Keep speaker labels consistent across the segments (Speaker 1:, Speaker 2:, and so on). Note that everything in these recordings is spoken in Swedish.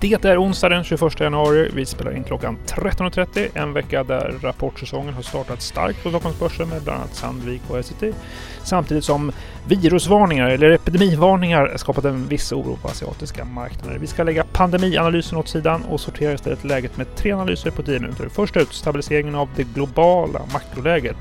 Speaker 1: Det är onsdag den 21 januari. Vi spelar in klockan 13.30. En vecka där rapportsäsongen har startat starkt på Stockholmsbörsen med bland annat Sandvik och Essity. Samtidigt som virusvarningar eller epidemivarningar skapat en viss oro på asiatiska marknader. Vi ska lägga pandemianalysen åt sidan och sortera istället läget med tre analyser på 10 minuter. Först ut stabiliseringen av det globala makroläget.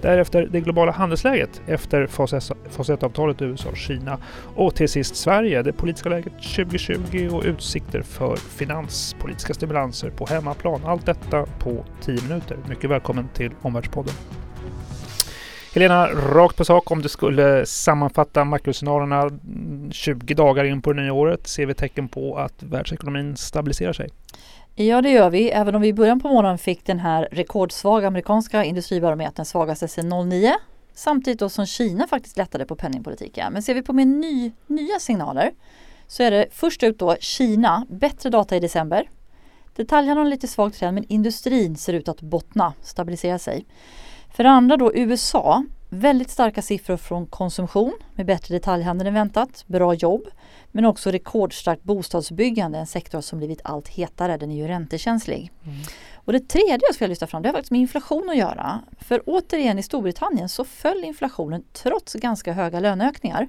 Speaker 1: Därefter det globala handelsläget efter fas 1-avtalet USA och Kina. Och till sist Sverige, det politiska läget 2020 och utsikter för finanspolitiska stimulanser på hemmaplan. Allt detta på 10 minuter. Mycket välkommen till Omvärldspodden. Helena, rakt på sak om du skulle sammanfatta makroscenarierna 20 dagar in på det nya året. Ser vi tecken på att världsekonomin stabiliserar sig?
Speaker 2: Ja, det gör vi. Även om vi i början på månaden fick den här rekordsvaga amerikanska industribarometern svagaste sedan 09. Samtidigt då som Kina faktiskt lättade på penningpolitiken. Men ser vi på mer ny, nya signaler så är det först ut då Kina, bättre data i december. Detaljhandeln har lite svagt trend men industrin ser ut att bottna, stabilisera sig. För det andra då USA, väldigt starka siffror från konsumtion med bättre detaljhandel än väntat, bra jobb, men också rekordstarkt bostadsbyggande, en sektor som blivit allt hetare, den är ju räntekänslig. Mm. Och det tredje jag skulle lyfta fram det har faktiskt med inflation att göra. För återigen i Storbritannien så föll inflationen trots ganska höga löneökningar.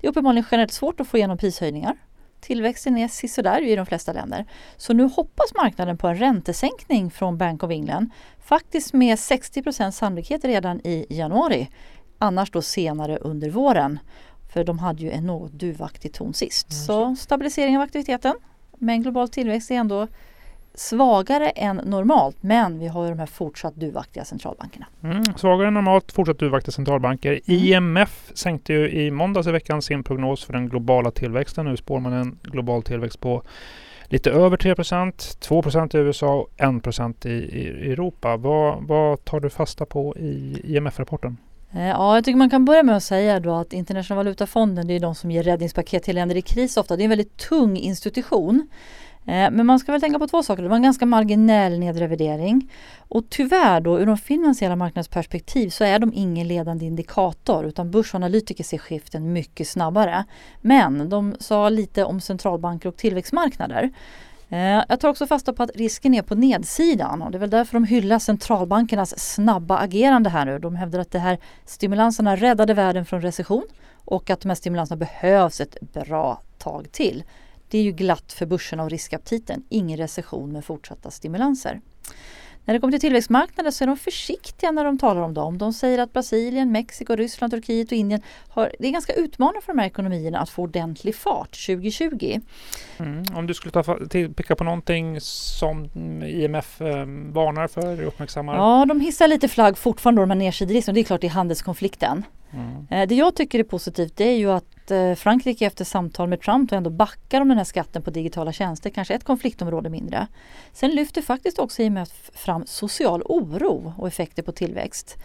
Speaker 2: Det är uppenbarligen generellt svårt att få igenom prishöjningar. Tillväxten är sisådär i de flesta länder. Så nu hoppas marknaden på en räntesänkning från Bank of England. Faktiskt med 60% sannolikhet redan i januari. Annars då senare under våren. För de hade ju en något duvaktig ton sist. Mm. Så stabilisering av aktiviteten. Men global tillväxt är ändå svagare än normalt men vi har ju de här fortsatt duvaktiga centralbankerna.
Speaker 1: Mm, svagare än normalt, fortsatt duvaktiga centralbanker. Mm. IMF sänkte ju i måndags i veckan sin prognos för den globala tillväxten. Nu spår man en global tillväxt på lite över 3% 2% i USA och 1 i, i Europa. Vad, vad tar du fasta på i IMF-rapporten?
Speaker 2: Eh, ja, jag tycker man kan börja med att säga då att Internationella valutafonden det är de som ger räddningspaket till länder i kris ofta. Det är en väldigt tung institution. Eh, men man ska väl tänka på två saker. Det var en ganska marginell nedrevidering. Och tyvärr då ur de finansiella marknadsperspektiv så är de ingen ledande indikator utan börsanalytiker ser skiften mycket snabbare. Men de sa lite om centralbanker och tillväxtmarknader. Eh, jag tar också fasta på att risken är på nedsidan och det är väl därför de hyllar centralbankernas snabba agerande här nu. De hävdar att de här stimulanserna räddade världen från recession och att de här stimulanserna behövs ett bra tag till. Det är ju glatt för börserna och riskaptiten. Ingen recession med fortsatta stimulanser. När det kommer till tillväxtmarknader så är de försiktiga när de talar om dem. De säger att Brasilien, Mexiko, Ryssland, Turkiet och Indien har, det är ganska utmanande för de här ekonomierna att få ordentlig fart 2020.
Speaker 1: Mm. Om du skulle ta, till, peka på någonting som IMF eh, varnar för, uppmärksammar?
Speaker 2: Ja, de hissar lite flagg fortfarande, de här nedsidorna. Det är klart det är handelskonflikten. Mm. Eh, det jag tycker är positivt det är ju att Eh, Frankrike efter samtal med Trump ändå backar om den här skatten på digitala tjänster, kanske ett konfliktområde mindre. Sen lyfter faktiskt också IMF fram social oro och effekter på tillväxt.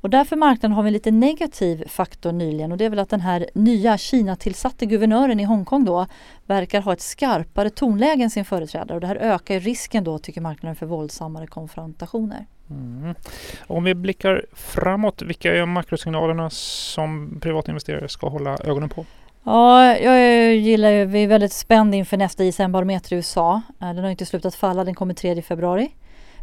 Speaker 2: Och därför marknaden har vi en lite negativ faktor nyligen och det är väl att den här nya Kina-tillsatte guvernören i Hongkong då verkar ha ett skarpare tonläge än sin företrädare och det här ökar risken då tycker marknaden för våldsammare konfrontationer.
Speaker 1: Mm. Om vi blickar framåt, vilka är makrosignalerna som privatinvesterare ska hålla ögonen på?
Speaker 2: Ja, jag gillar ju, vi är väldigt spända inför nästa ISM-barometer i USA. Eh, den har inte slutat falla, den kommer 3 februari.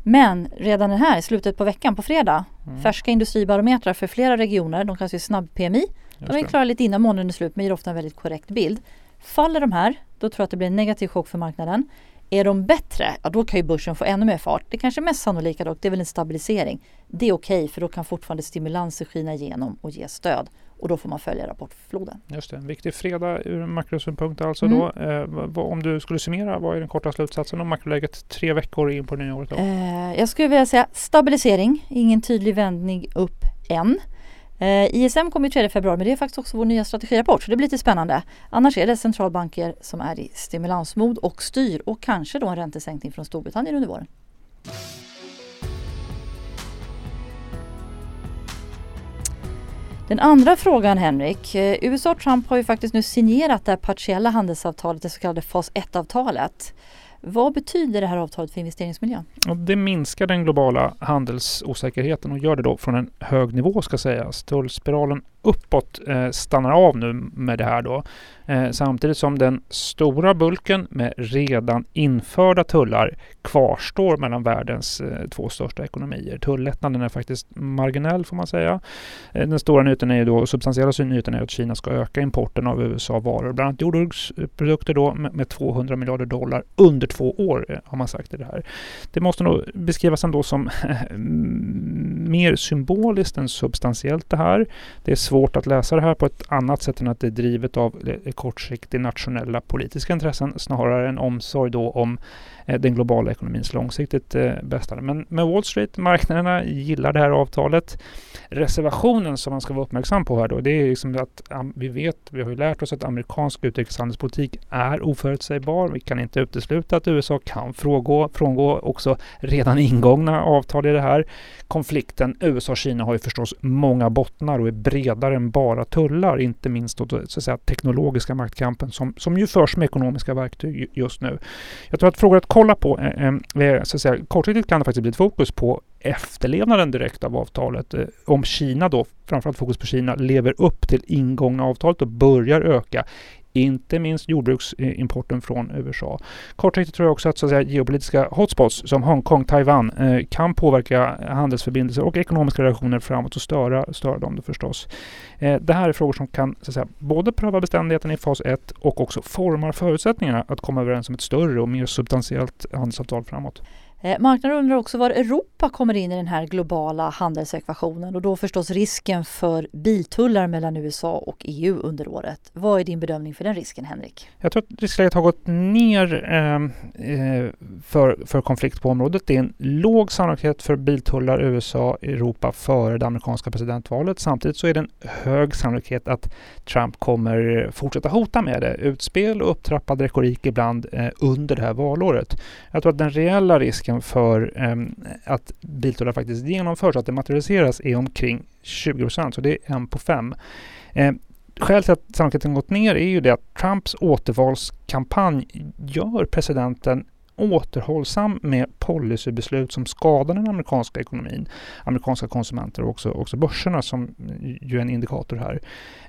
Speaker 2: Men redan den här, i slutet på veckan, på fredag, mm. färska industribarometrar för flera regioner, de kallas ju snabb-PMI. De är klara lite innan månaden är slut men ger ofta en väldigt korrekt bild. Faller de här, då tror jag att det blir en negativ chock för marknaden. Är de bättre, ja då kan ju börsen få ännu mer fart. Det kanske mest sannolika dock, det är väl en stabilisering. Det är okej okay, för då kan fortfarande stimulanser skina igenom och ge stöd. Och då får man följa rapportfloden.
Speaker 1: Just det, en viktig fredag ur makrosynpunkt alltså mm. då. Eh, om du skulle summera, vad är den korta slutsatsen om makroläget tre veckor in på det nya året?
Speaker 2: Eh, jag skulle vilja säga stabilisering, ingen tydlig vändning upp än. Eh, ISM kommer 3 februari men det är faktiskt också vår nya strategirapport så det blir lite spännande. Annars är det centralbanker som är i stimulansmod och styr och kanske då en räntesänkning från Storbritannien under våren. Den andra frågan Henrik. Eh, USA och Trump har ju faktiskt nu signerat det här partiella handelsavtalet, det så kallade fas 1-avtalet. Vad betyder det här avtalet för investeringsmiljön?
Speaker 1: det minskar den globala handelsosäkerheten och gör det då från en hög nivå ska sägas. Tullspiralen uppåt eh, stannar av nu med det här då. Eh, samtidigt som den stora bulken med redan införda tullar kvarstår mellan världens eh, två största ekonomier. Tullättnaden är faktiskt marginell får man säga. Eh, den stora nyheten är ju då, substantiella nyheten är att Kina ska öka importen av USA-varor, bland annat jordbruksprodukter då med, med 200 miljarder dollar under två år eh, har man sagt i det här. Det måste nog beskrivas ändå som mm, mer symboliskt än substantiellt det här. Det är svårt att läsa det här på ett annat sätt än att det är drivet av kortsiktiga nationella politiska intressen snarare än omsorg då om Eh, den globala ekonomins långsiktigt eh, bästa. Men med Wall Street, marknaderna gillar det här avtalet. Reservationen som man ska vara uppmärksam på här då, det är liksom att vi vet, vi har ju lärt oss att amerikansk utrikeshandelspolitik är oförutsägbar. Vi kan inte utesluta att USA kan frångå, frångå också redan ingångna avtal i det här. Konflikten USA-Kina har ju förstås många bottnar och är bredare än bara tullar, inte minst då, så att säga, teknologiska maktkampen som, som ju förs med ekonomiska verktyg just nu. Jag tror att frågor att kolla på. Eh, eh så att säga, kortsiktigt kan det faktiskt bli ett fokus på efterlevnaden direkt av avtalet. Eh, om Kina då, framförallt fokus på Kina, lever upp till ingångna avtalet och börjar öka inte minst jordbruksimporten från USA. Kortsiktigt tror jag också att, så att säga, geopolitiska hotspots som Hongkong, Taiwan eh, kan påverka handelsförbindelser och ekonomiska relationer framåt och störa, störa dem då förstås. Eh, det här är frågor som kan så att säga, både pröva beständigheten i fas 1 och också formar förutsättningarna att komma överens om ett större och mer substantiellt handelsavtal framåt.
Speaker 2: Eh, marknaden undrar också var Europa kommer in i den här globala handelsekvationen och då förstås risken för biltullar mellan USA och EU under året. Vad är din bedömning för den risken, Henrik?
Speaker 1: Jag tror att riskläget har gått ner ehm, eh, för, för konflikt på området. Det är en låg sannolikhet för biltullar USA Europa före det amerikanska presidentvalet. Samtidigt så är det en hög sannolikhet att Trump kommer fortsätta hota med det. Utspel och upptrappad retorik ibland eh, under det här valåret. Jag tror att den reella risken risken för ehm, att biltullar faktiskt genomförs, att det materialiseras, är omkring 20 procent. Så det är en på fem. Eh, Skälet till att sannolikheten gått ner är ju det att Trumps återvalskampanj gör presidenten återhållsam med policybeslut som skadar den amerikanska ekonomin, amerikanska konsumenter och också, också börserna som ju är en indikator här.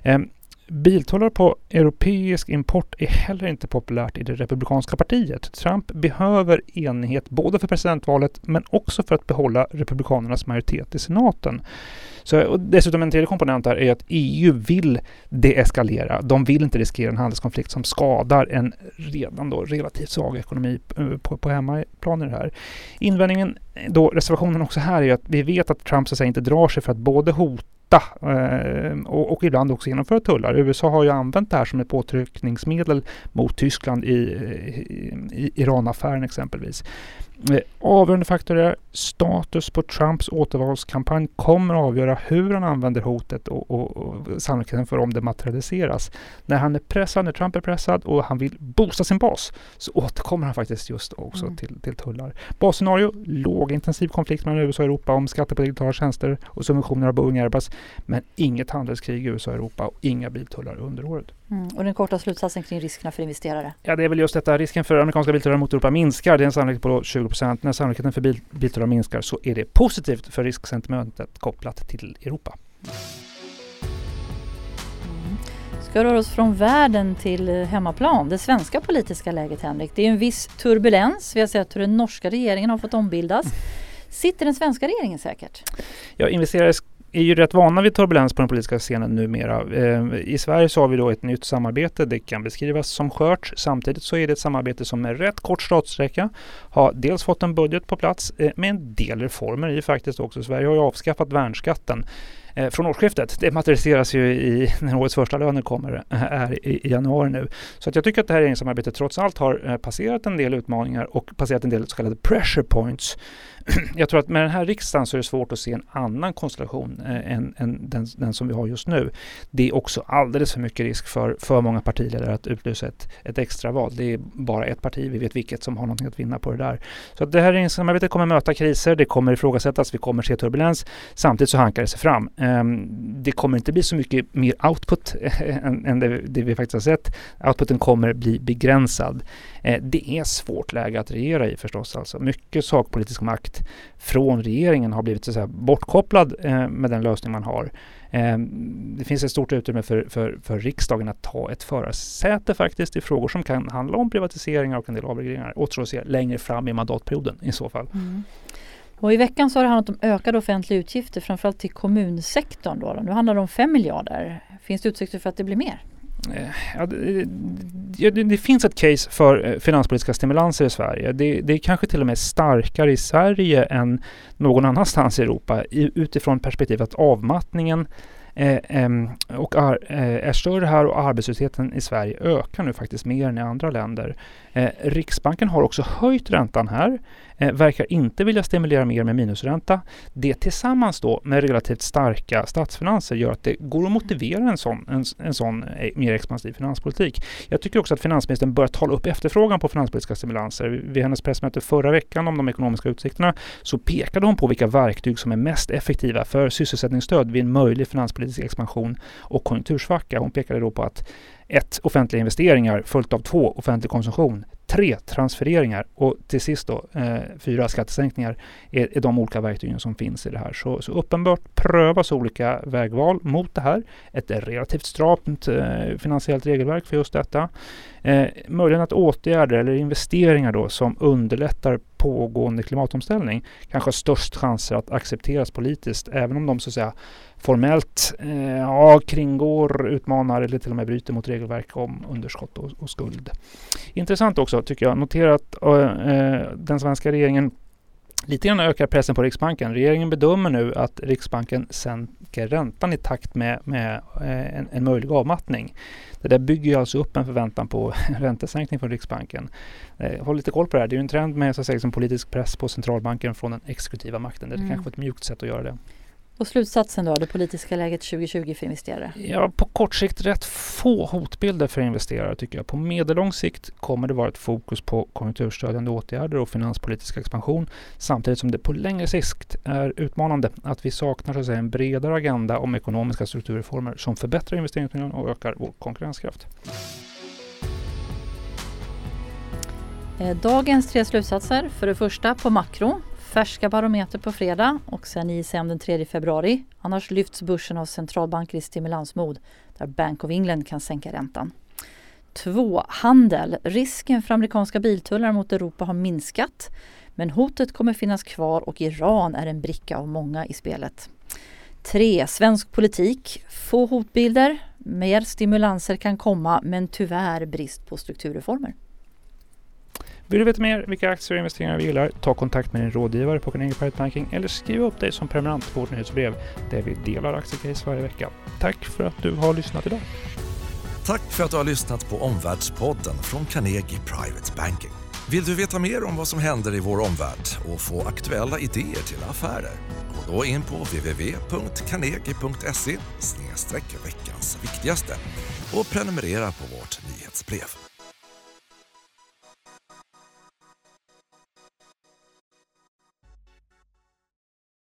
Speaker 1: Ehm, Biltullar på europeisk import är heller inte populärt i det republikanska partiet. Trump behöver enighet både för presidentvalet men också för att behålla republikanernas majoritet i senaten. Så, och dessutom en tredje komponent här är att EU vill deeskalera. De vill inte riskera en handelskonflikt som skadar en redan då relativt svag ekonomi eh, på, på hemmaplan i det här. Invändningen då, reservationen också här är att vi vet att Trump så att säga, inte drar sig för att både hota eh, och, och, ibland också genomföra tullar. USA har ju använt det här som ett påtryckningsmedel mot Tyskland i, i, i Iranaffären exempelvis. Avgörande faktor är status på Trumps återvalskampanj kommer att avgöra hur han använder hotet och, och, och sannolikheten för om det materialiseras. När han är pressad, när Trump är pressad och han vill boosta sin bas så återkommer han faktiskt just också mm. till, till tullar. Basscenario, lågintensiv konflikt mellan USA och Europa om skatter på digitala tjänster och subventioner av Boeing Airbus. Men inget handelskrig i USA och Europa och inga biltullar under året.
Speaker 2: Mm. Och den korta slutsatsen kring riskerna för investerare?
Speaker 1: Ja, det är väl just detta. Risken för amerikanska biltullar mot Europa minskar. Det är en sannolikhet på 20 procent. När sannolikheten för bil, biltullar minskar så är det positivt för risksentimentet kopplat till Europa.
Speaker 2: Mm. Ska röra oss från världen till hemmaplan. Det svenska politiska läget, Henrik. Det är en viss turbulens. Vi har sett hur den norska regeringen har fått ombildas. Sitter den svenska regeringen säkert?
Speaker 1: Ja, investerare är ju rätt vana vid turbulens på den politiska scenen numera. Eh, I Sverige så har vi då ett nytt samarbete. Det kan beskrivas som skört. Samtidigt så är det ett samarbete som med rätt kort startsträcka har dels fått en budget på plats eh, med en del reformer i faktiskt också. Sverige har ju avskaffat värnskatten Eh, från årsskiftet. Det materialiseras ju i när årets första löner kommer eh, är i, i januari nu. Så att jag tycker att det här regeringssamarbetet trots allt har eh, passerat en del utmaningar och passerat en del så kallade pressure points jag tror att med den här riksdagen så är det svårt att se en annan konstellation än, än den, den, som vi har just nu. Det är också alldeles för mycket risk för för många partiledare att utlysa ett, ett extraval. Det är bara ett parti, vi vet vilket, som har någonting att vinna på det där. Så att det här regeringssamarbetet kommer möta kriser, det kommer ifrågasättas, vi kommer se turbulens. Samtidigt så hankar det sig fram. Ehm, det kommer inte bli så mycket mer output än, det, vi faktiskt har sett. Outputen kommer bli begränsad. Eh, det är svårt läge att regera i förstås. Alltså. Mycket sakpolitisk makt från regeringen har blivit så bortkopplad eh, med den lösning man har. Ehm, det finns ett stort utrymme för, för, för riksdagen att ta ett förarsäte faktiskt i frågor som kan handla om privatiseringar och en del avregleringar. Återstår att se längre fram i mandatperioden i så fall. Mm.
Speaker 2: Och I veckan så har det handlat om ökade offentliga utgifter framförallt till kommunsektorn. Då. Nu handlar det om 5 miljarder. Finns det utsikter för att det blir mer?
Speaker 1: Eh, ja, det, det, det, finns ett case för eh, finanspolitiska stimulanser i Sverige. Det, det, är kanske till och med starkare i Sverige än någon annanstans i Europa utifrån perspektivet att avmattningen Eh, ehm, och är, eh, är större här och arbetslösheten i Sverige ökar nu faktiskt mer än i andra länder. Eh, Riksbanken har också höjt räntan här verkar inte vilja stimulera mer med minusränta. Det tillsammans då med relativt starka statsfinanser gör att det går att motivera en sån, en, en sån mer expansiv finanspolitik. Jag tycker också att finansministern börjar tala upp efterfrågan på finanspolitiska stimulanser. Vid hennes pressmöte förra veckan om de ekonomiska utsikterna så pekade hon på vilka verktyg som är mest effektiva för sysselsättningsstöd vid en möjlig finanspolitisk expansion och konjunktursvacka. Hon pekade då på att ett, offentliga investeringar följt av två, offentlig konsumtion tre transfereringar och till sist då eh, fyra skattesänkningar är, är de olika verktygen som finns i det här. Så, så uppenbart prövas olika vägval mot det här. Ett relativt stramt eh, finansiellt regelverk för just detta. Eh, möjligen att åtgärder eller investeringar då som underlättar pågående klimatomställning kanske har störst chanser att accepteras politiskt även om de så att säga formellt eh, ja, kringgår, utmanar eller till och med bryter mot regelverk om underskott och, och skuld. Intressant också tycker jag, notera att äh, den svenska regeringen lite grann ökar pressen på Riksbanken. Regeringen bedömer nu att Riksbanken sänker räntan i takt med, med äh, en, en, möjlig avmattning. Det där bygger alltså upp en förväntan på räntesänkning från Riksbanken. Eh, håll lite koll på det här. Det är ju en trend med så att säga, liksom politisk press på centralbanken från den exekutiva makten. Det är mm. kanske ett mjukt sätt att göra det.
Speaker 2: Och slutsatsen då, det politiska läget 2020 för investerare?
Speaker 1: Ja, på kort sikt rätt få hotbilder för investerare tycker jag. På medellång sikt kommer det vara ett fokus på konjunkturstödjande åtgärder och finanspolitisk expansion samtidigt som det på längre sikt är utmanande att vi saknar så att säga, en bredare agenda om ekonomiska strukturreformer som förbättrar investeringsmiljön och ökar vår konkurrenskraft.
Speaker 2: Eh, dagens tre slutsatser. För det första på makro Färska barometer på fredag och sen ISM den 3 februari. Annars lyfts börsen av centralbanker i stimulansmod där Bank of England kan sänka räntan. 2. Handel. Risken för amerikanska biltullar mot Europa har minskat men hotet kommer finnas kvar och Iran är en bricka av många i spelet. 3. Svensk politik. Få hotbilder. Mer stimulanser kan komma men tyvärr brist på strukturreformer.
Speaker 1: Vill du veta mer vilka aktier och investeringar vi gillar? Ta kontakt med din rådgivare på Carnegie Private Banking eller skriv upp dig som prenumerant på vårt nyhetsbrev där vi delar aktiecase varje vecka. Tack för att du har lyssnat idag.
Speaker 3: Tack för att du har lyssnat på Omvärldspodden från Carnegie Private Banking. Vill du veta mer om vad som händer i vår omvärld och få aktuella idéer till affärer? Gå då in på www.carnegie.se veckans viktigaste och prenumerera på vårt nyhetsbrev.